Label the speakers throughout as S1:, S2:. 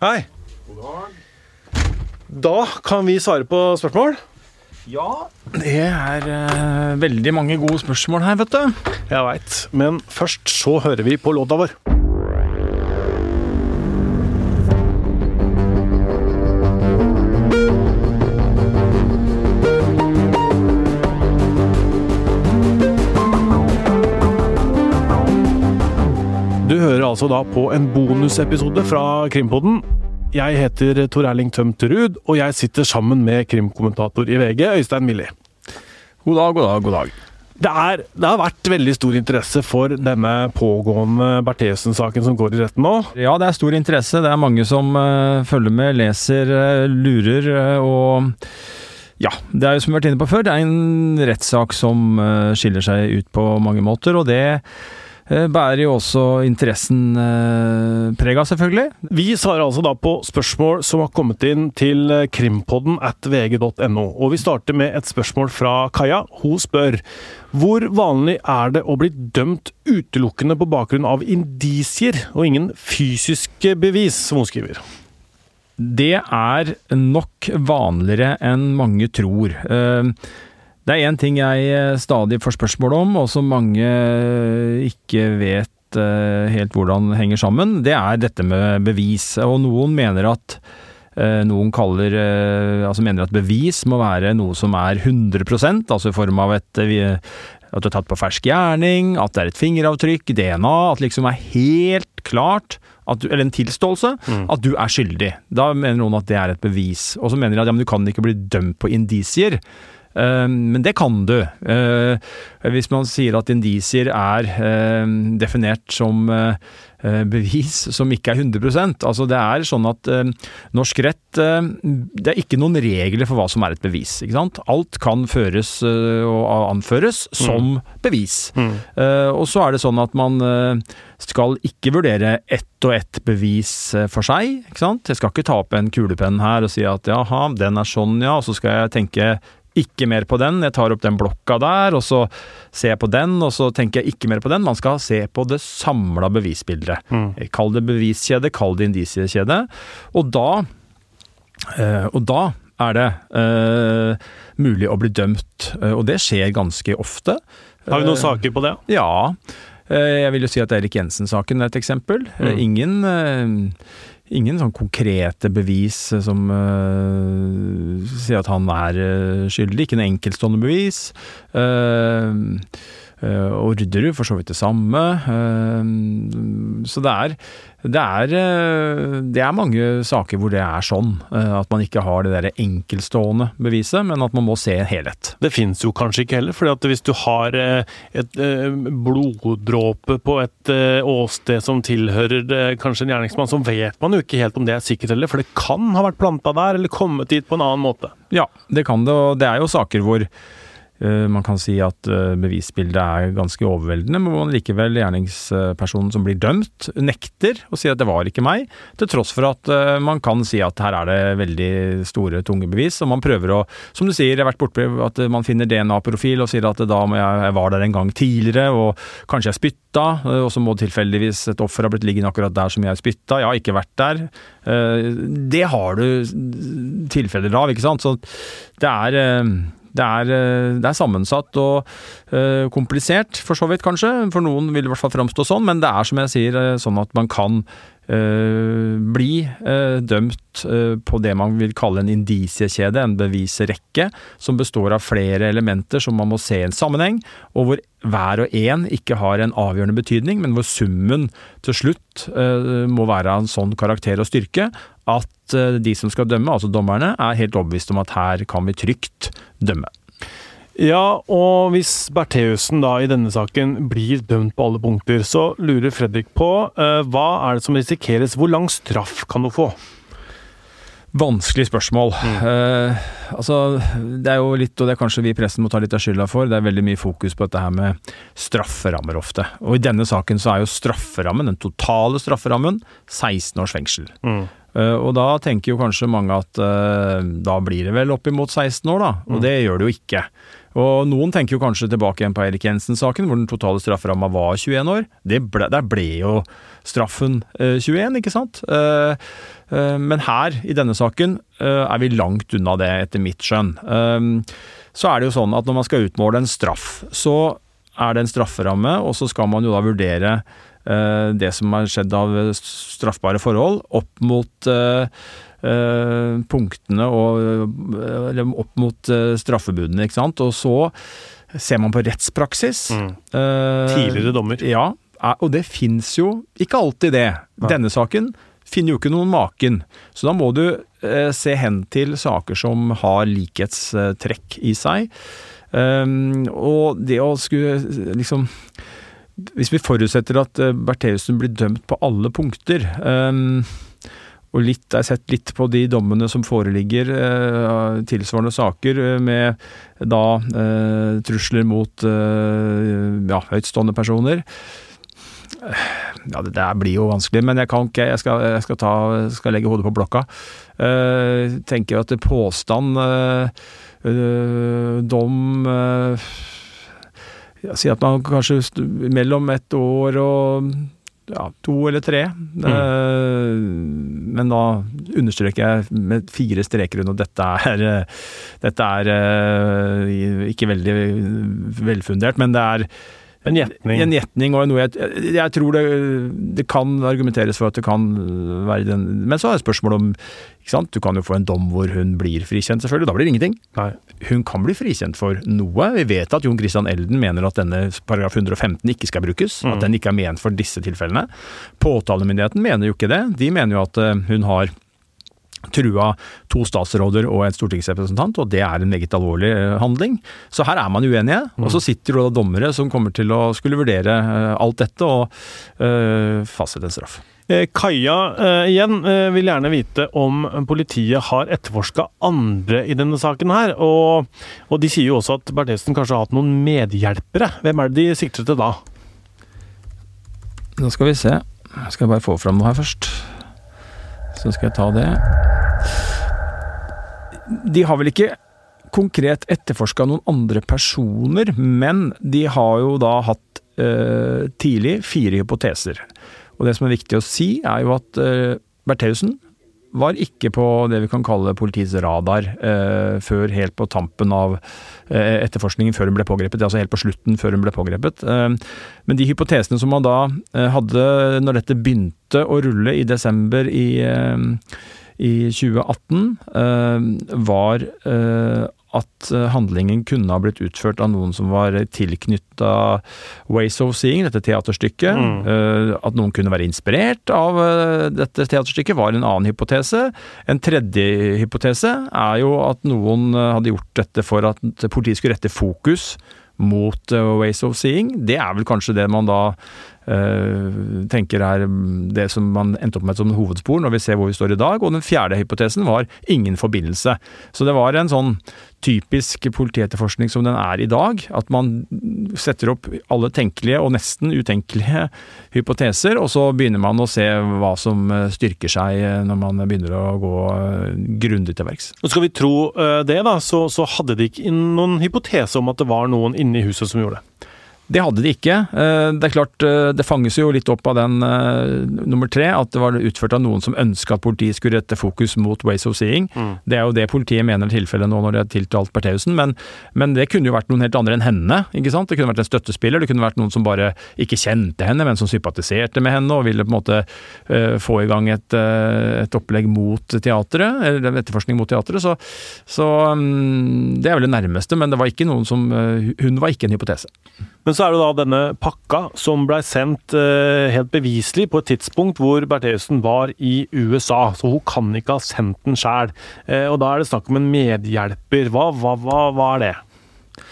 S1: Hei. Da kan vi svare på spørsmål.
S2: Ja, det er eh, veldig mange gode spørsmål her, vet du.
S1: Jeg veit. Men først så hører vi på låta vår. Altså da på en bonusepisode fra Krimpodden. Jeg heter Tor Erling Tømt Ruud, og jeg sitter sammen med krimkommentator i VG, Øystein Milli.
S2: God dag, god dag, god dag.
S1: Det, er, det har vært veldig stor interesse for denne pågående Bertheussen-saken som går i retten nå.
S2: Ja, det er stor interesse. Det er mange som uh, følger med, leser, uh, lurer uh, og ja, det er jo som vi har vært inne på før, det er en rettssak som skiller seg ut på mange måter, og det bærer jo også interessen eh, preg av, selvfølgelig.
S1: Vi svarer altså da på spørsmål som har kommet inn til eh, krimpodden at vg.no. Og vi starter med et spørsmål fra Kaja. Hun spør hvor vanlig er det å bli dømt utelukkende på bakgrunn av indisier og ingen fysiske bevis, som hun skriver.
S2: Det er nok vanligere enn mange tror. Eh, Det er én ting jeg eh, stadig får spørsmål om, og som mange eh, ikke vet eh, helt hvordan henger sammen. Det er dette med bevis. Og noen mener at noen kaller, altså mener at bevis må være noe som er 100% altså i form av et at du er tatt på fersk gjerning, at det er et fingeravtrykk, DNA, at det liksom er helt klart, du, eller en tilståelse, at du er skyldig. Da mener noen at det er et bevis. Og så mener de at ja, men du kan ikke bli dømt på indisier. Eh, men det kan du. Eh, hvis man sier at indisier er eh, definert som eh, eh, bevis som ikke er 100% Altså det er sånn at norsk rett Det er ikke noen regler for hva som er et bevis. ikke sant? Alt kan føres eh, og anføres som bevis. Eh, og så er det sånn at man skal ikke vurdere ett og ett bevis for seg. ikke sant? Jeg skal ikke ta opp en kulepenn her og si at jaha, den er sånn, ja, og så skal jeg tenke ikke mer på den. Jeg tar opp den blokka der, og så ser jeg på den, og så tenker jeg ikke mer på den. Man skal se på det samla bevisbildet. Kall det beviskjede, kall det indisiekjede. Og da, eh, og da er det eh, mulig å bli dømt, eh, og det skjer ganske ofte.
S1: Har vi noen saker på det?
S2: Ja. Jeg vil jo si at Erik Jensen-saken er et eksempel. Mm. Ingen, ingen sånn konkrete bevis som uh, sier at han er eh, skyldig. Ikke en enkeltstående bevis. Eh, eh, Orderud for så vidt det samme. Eh, Så det er, det er eh, Det er mange saker hvor det er sånn. eh, At man ikke har det der enkeltstående beviset, men at man må se en helhet.
S1: Det fins jo kanskje ikke heller, for hvis du har eh, et eh, bloddråpe på et eh, åsted som tilhører eh, kanskje en gjerningsmann, så vet man jo ikke helt om det er sikkert heller, for det kan ha vært planta der, eller kommet dit på en annen måte.
S2: Ja, det kan det, og det er jo saker hvor eh, man kan si at eh, bevisbildet er ganske overveldende, men likevel gjerningspersonen som blir dømt, nekter å si at det var ikke meg, til tross for at eh, man kan si at her er det veldig store, tunge bevis, og man prøver å, som du sier, jeg har vært borte at man finner DNA-profil og sier at da må jeg, jeg var der en gang tidligere, og kanskje jeg spytta, eh, og så må tilfeldigvis et offer ha blitt liggende akkurat der som jeg spytta, jeg har ikke vært der. Eh, Det har du tilfeller av, ikke sant? Så det er eh, det er, eh, det er sammensatt og eh, komplisert, for så vidt kanskje. For noen vil det i hvert fall framstå sånn, men det er som jeg sier, eh, sånn at man kan bli eh, dømt eh, på det man vil kalle en indisiekjede, en bevisrekke, som består av flere elementer som man må se i en sammenheng, og hvor hver og en ikke har en avgjørende betydning, men hvor summen til slutt eh, må være av en sånn karakter og styrke at eh, de som skal dømme, altså dommerne, er helt overbevist om at her kan vi trygt dømme.
S1: Ja, og hvis Bertheussen da i denne saken blir dømt på alle punkter, så lurer Fredrik på uh, hva er det som risikeres, hvor lang straff kan hun få?
S2: Vanskelig spørsmål. Eh, altså, det er jo litt, og det er kanskje vi i pressen må ta litt av skylda for, det er veldig mye fokus på dette her med strafferammer ofte. Og i denne saken så er jo strafferammen, den totale strafferammen, 16 års fengsel. Og da tenker jo kanskje mange at da blir det vel oppimot 16 år, da. Og det gjør det jo ikke. Og noen tenker jo kanskje tilbake igjen på Erik Jensen-saken, hvor den totale strafferamma var 21 år. Ble, der ble jo straffen 21, ikke sant? Men her, i denne saken, er vi langt unna det, etter mitt skjønn. Så er det jo sånn at når man skal utmåle en straff, så er det en strafferamme, og så skal man jo da vurdere uh, det som har skjedd av straffbare forhold, opp mot punktene og Eller opp mot straffebudene, ikke sant. Og så ser man på rettspraksis.
S1: Mm. Tidligere dommer.
S2: Ja, og det fins jo ikke alltid det. Nei. Denne saken finner jo ikke noen maken. Så da må du se hen til saker som har likhetstrekk i seg. Um, og det å skulle liksom Hvis vi forutsetter at Bertheussen blir dømt på alle punkter um, og litt, jeg har sett litt på de dommene som foreligger, eh, tilsvarende saker, uh, med da eh, trusler mot ja, høytstående personer. Ja, det der blir jo vanskelig, men jeg kan ikke. Jeg skal, jeg skal, ta, skal legge hodet på blokka. tenker at påstand Eh, dom eh, ja, Si at man kanskje mellom et år og ja, to eller tre. Mm. Uh, men da understreker jeg med fire streker under dette er, dette er uh, ikke veldig velfundert, men det er
S1: en gjetning.
S2: En gjetning og noe jeg, jeg tror det, det, kan argumenteres for at det kan være den Men så er det spørsmålet om ikke sant? Du kan jo få en dom hvor hun blir frikjent, selvfølgelig. Da blir det ingenting.
S1: Nei.
S2: Hun kan bli frikjent for noe. Vi vet at Jon Christian Elden mener at denne paragraf 115 ikke skal brukes. Mm. At den ikke er ment for disse tilfellene. Påtalemyndigheten mener jo ikke det. De mener jo at eh, hun har trua to statsråder og en stortingsrepresentant, og det er en meget alvorlig eh, handling. Så her er man uenige. Mm. Og så sitter det da dommere som kommer til å skulle vurdere eh, alt dette og øh, fastsette en straff.
S1: Kaja igjen vil gjerne vite om politiet har etterforska andre i denne saken her. Og, og de sier jo også at Berthesen kanskje har hatt noen medhjelpere. Hvem er det de sikter til da?
S2: Da skal vi se. Jeg skal bare få fram noe her først. Så skal jeg ta det. De har vel ikke konkret etterforska noen andre personer, men de har jo da hatt eh, tidlig fire hypoteser. Og det som er viktig å si, er jo at eh, Bertheussen var ikke på det vi kan kalle politiets radar eh, før helt på tampen av eh, etterforskningen, før hun ble pågrepet. Altså helt på slutten før hun ble pågrepet. Eh, men de hypotesene som man da eh, hadde når dette begynte å rulle i desember i, eh, i 2018, eh, var at eh, handlingen kunne ha blitt utført av noen som var tilknytta Ways of Seeing, dette teaterstykket. Mm. Eh, at noen kunne være inspirert av eh, dette teaterstykket, var en annen hypotese. En tredje hypotese er jo at noen hadde gjort dette for at politiet skulle rette fokus mot Ways of Seeing. Det er vel kanskje det man da tenker er det som man endte opp med som hovedspor når vi ser hvor vi står i dag. Og den fjerde hypotesen var ingen forbindelse. Så det var en sånn typisk politietterforskning som den er i dag. At man setter opp alle tenkelige og nesten utenkelige hypoteser, og så begynner man å se hva som eh, styrker seg eh, når man begynner å gå eh, grundig til verks.
S1: Skal vi tro det, da, så, så hadde de ikke noen hypotese om at det var noen inne i huset som gjorde det?
S2: Det hadde de ikke. Eh, det er klart, eh, det fanges jo litt opp av den uh, nummer tre, at det var utført av noen som ønska at politiet skulle rette fokus mot Ways of Seeing. Mm. Det er jo det politiet mener er tilfellet nå når de har tiltalt Bertheussen, men, men, det kunne jo vært noen helt andre enn henne. ikke sant? Det kunne vært en støttespiller, det kunne vært noen som bare ikke kjente henne, men som sympatiserte med henne og ville på en måte uh, få i gang et, uh, et, opplegg mot teatret, eller etterforskning mot teatret. Så, så um, det er vel det nærmeste, men det var ikke noen som Hun var ikke en hypotese.
S1: Men så er det da denne pakka som blei sendt eh, helt beviselig på et tidspunkt hvor Bertheussen var i USA, så hun kan ikke ha sendt den sjæl. Eh, og da er det snakk om en medhjelper. Hva, hva, hva, hva, er det?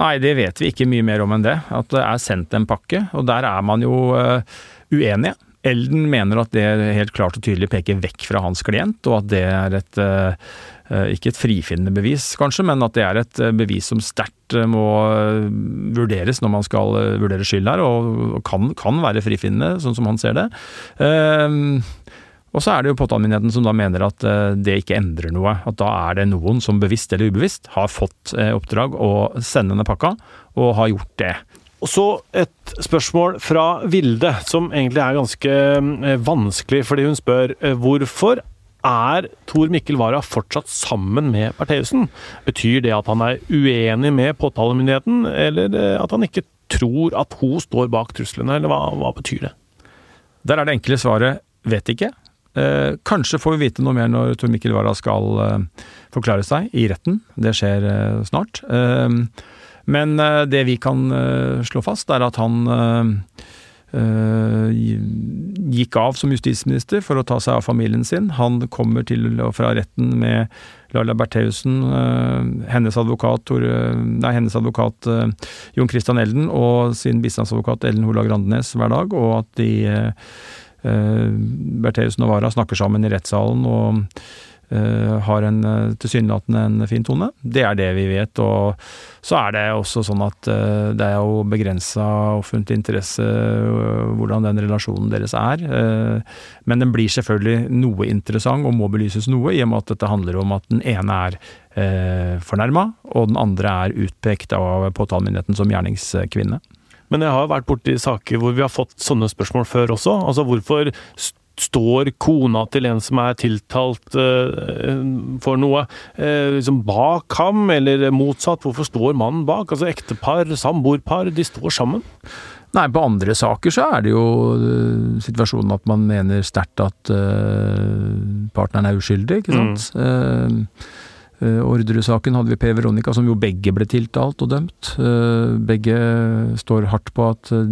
S2: Nei, det vet vi ikke mye mer om enn det. At det er sendt en pakke, og der er man jo uh, uenige. Elden mener at det helt klart og tydelig peker vekk fra hans klient, og at det er et uh, ikke et frifinnende bevis, kanskje, men at det er et bevis som sterkt må vurderes når man skal vurdere skyld her, og kan, kan være frifinnende, sånn som han ser det. Og så er det jo påtalemyndigheten som da mener at eh, det ikke endrer noe. At da er det noen som bevisst eller ubevisst har fått eh, oppdrag å sende denne pakka, og har gjort det.
S1: Og så et spørsmål fra Vilde, som egentlig er ganske eh, vanskelig, fordi hun spør hvorfor er Tor Mikkel Wara fortsatt sammen med Bertheussen? Betyr det at han er uenig med påtalemyndigheten, eller at han ikke tror at hun står bak truslene, eller hva, hva betyr det?
S2: Der er det enkle svaret vet ikke. Eh, kanskje får vi vite noe mer når Tor Mikkel Wara skal eh, forklare seg i retten. Det skjer eh, snart. Eh, men eh, det vi kan eh, slå fast, er at han gikk av som justisminister for å ta seg av familien sin. Han kommer til og fra retten med Laila Bertheussen, hennes advokat, nei, hennes advokat Jon Christian Elden og sin bistandsadvokat Ellen Hola Grandenes hver dag, og at de Eh, Bertheussen og Wara snakker sammen i rettssalen og har en uh, tilsynelatende en fin tone. Det er det vi vet. Og så er det også sånn at uh, det er jo begrensa offentlig interesse hvordan den relasjonen deres er. men den blir selvfølgelig noe interessant og må belyses noe, i og med at dette handler om at den ene er fornærma, og den andre er utpekt av påtalemyndigheten som gjerningskvinne.
S1: Men jeg har vært borti saker hvor vi har fått sånne spørsmål før også. Altså hvorfor står kona til en som er tiltalt uh, for noe, uh, liksom bak ham, eller motsatt? Hvorfor står mannen bak? Altså ektepar, samboerpar, de står sammen.
S2: Nei, på andre saker så er det jo uh, situasjonen at man mener sterkt at partneren er uskyldig, ikke sant. Mm. Uh, Orderud-saken hadde vi Per Veronica, som jo begge ble tiltalt og dømt. Uh, begge står hardt på at uh,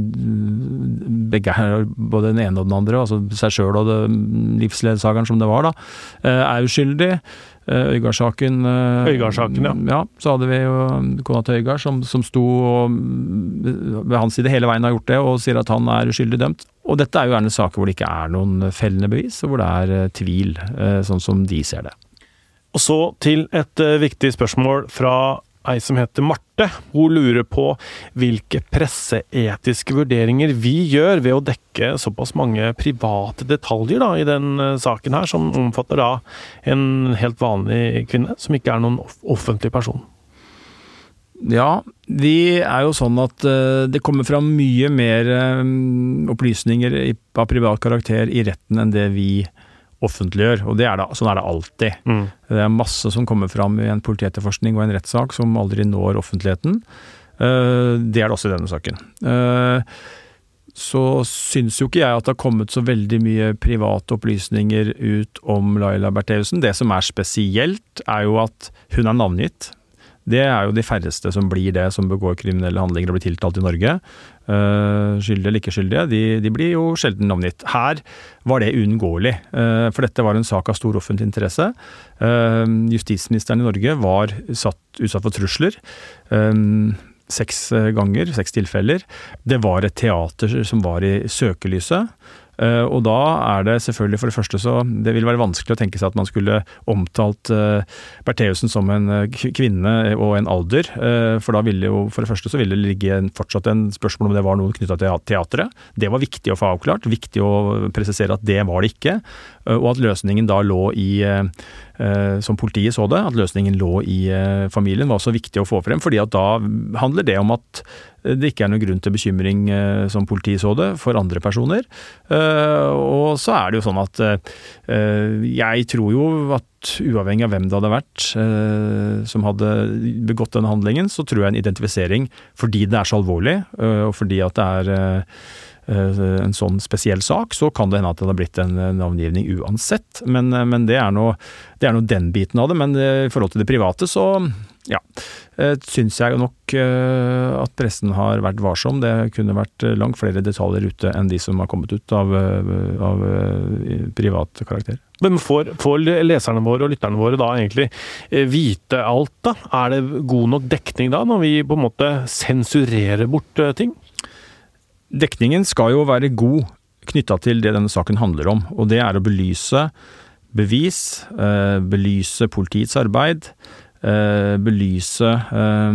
S2: begge er både den ene og den andre, altså seg sjøl og livsledsageren som det var, da, er uskyldig. Øygard-saken
S1: Øygard-saken, ja.
S2: ja. Så hadde vi jo kona til Øygard som, som sto og ved hans side hele veien har gjort det, og sier at han er uskyldig dømt. Og dette er jo gjerne saker hvor det ikke er noen fellende bevis, og hvor det er tvil, sånn som de ser det.
S1: Og så til et uh, viktig spørsmål fra ei som heter Marte. Hun lurer på hvilke presseetiske vurderinger vi gjør ved å dekke såpass mange private detaljer da, i den uh, saken her, som omfatter da en helt vanlig kvinne, som ikke er noen offentlig person.
S2: Ja, de er jo sånn at uh, det kommer fram mye mer opplysninger av privat karakter i retten enn det vi gjør offentliggjør. Og er det, sånn er det alltid. Mm. Det er masse som kommer fram i en politietterforskning og en rettssak som aldri når offentligheten. Uh, det er det også i denne saken. Uh, så syns jo ikke jeg at det har kommet så veldig mye private opplysninger ut om Laila Bertheussen. Det som er spesielt, er jo at hun er navngitt. Det er jo de færreste som blir det, som begår kriminelle handlinger og blir tiltalt i Norge. Uh, skyldige eller ikke skyldige, de, de, blir jo sjelden navngitt. Her var det uunngåelig, uh, for dette var en sak av stor offentlig interesse. Uh, justisministeren i Norge var satt, utsatt for trusler. Seks ganger, seks tilfeller. Det var et teater som var i søkelyset. Eh, og da er det selvfølgelig for det første så Det vil være vanskelig å tenke seg at man skulle omtalt uh, Bertheussen som en uh, kvinne og en alder. For da ville jo for det første så ville det ligge fortsatt en spørsmål om det var noe knytta til teatret. Det var viktig å få avklart. Viktig å presisere at det var det ikke. og at løsningen da lå i som politiet så det, at løsningen lå i familien, var så viktig å få frem. fordi at da handler det om at det ikke er noen grunn til bekymring, eh, som politiet så det, for andre personer. Eh, og så er det jo sånn at eh, jeg tror jo at uavhengig av hvem det hadde vært som hadde begått denne handlingen, så tror jeg en identifisering, fordi det er så alvorlig, og fordi at det er en sånn spesiell sak, så kan det hende at det har blitt en navngivning uansett. Men, men det er nå den biten av det. Men i forhold til det private, så ja, eh, syns jeg nok eh, at pressen har vært varsom. Det kunne vært eh, langt flere detaljer ute enn de som har kommet ut av, av privat karakter.
S1: Men får, får, leserne våre og lytterne våre da egentlig vite alt, da? Er det god nok dekning da, når vi på en måte sensurerer bort ting?
S2: Dekningen skal jo være god knytta til det denne saken handler om, og det er å belyse bevis, belyse politiets arbeid, Eh, belyse eh,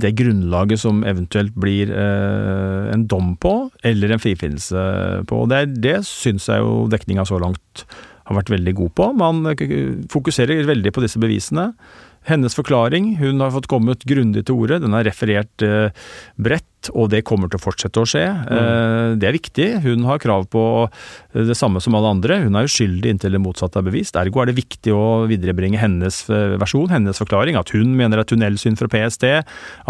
S2: det grunnlaget som eventuelt blir en dom på, eller en frifinnelse på. Det, det syns jeg jo dekninga så langt har vært veldig god på. Man fokuserer veldig på disse bevisene. Hennes forklaring, hun har fått kommet grundig til orde, den er referert eh, og det kommer til å fortsette å skje. Mm. Eh, det er viktig. Hun har krav på det samme som alle andre. Hun er uskyldig inntil det motsatte er bevist. Ergo er det viktig å viderebringe hennes eh, versjon, hennes forklaring. At hun mener det er tunnelsyn fra PST,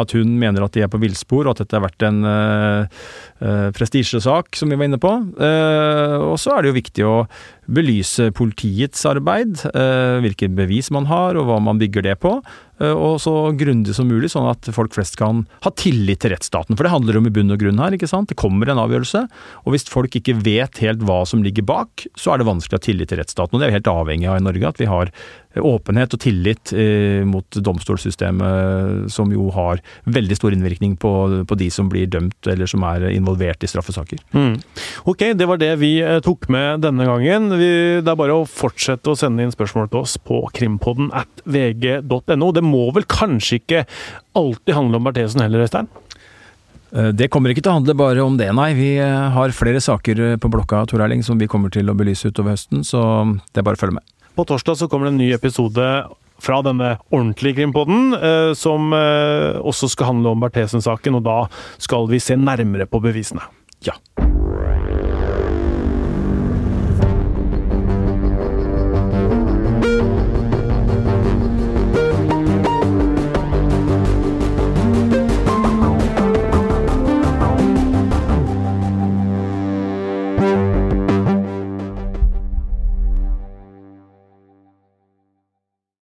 S2: at hun mener at de er på villspor, og at dette har vært en uh, prestisjesak, som vi var inne på. Og så er det jo viktig å belyse politiets arbeid, hvilke bevis man har, og hva man bygger det på. Eh, og så grundig som mulig, sånn at folk flest kan ha tillit til rettsstaten. For det handler om i bunn og grunn her, ikke sant. Det kommer en avgjørelse, og hvis folk ikke vet helt hva som ligger bak, så er det vanskelig å ha tillit til rettsstaten. Og det er vi helt avhengig av i Norge, at vi har åpenhet og tillit eh, mot domstolssystemet, som jo har veldig stor innvirkning på, på, de som blir dømt eller som er involvert i straffesaker. Mm.
S1: Ok, det var det vi eh, tok med denne gangen. Vi, det er bare å fortsette å sende inn spørsmål til oss på krimpodden at vg.no. Det må vel kanskje ikke alltid handle om Berthesen heller, Øystein?
S2: Eh, det kommer ikke til å handle bare om det, nei. Vi eh, har flere saker på blokka Tor Erling, som vi kommer til å belyse utover høsten, så det er bare å følge med.
S1: På torsdag så kommer det en ny episode fra denne ordentlige Krimpodden, eh, som eh, også skal handle om Berthesen-saken, og da skal vi se nærmere på bevisene.
S2: Ja.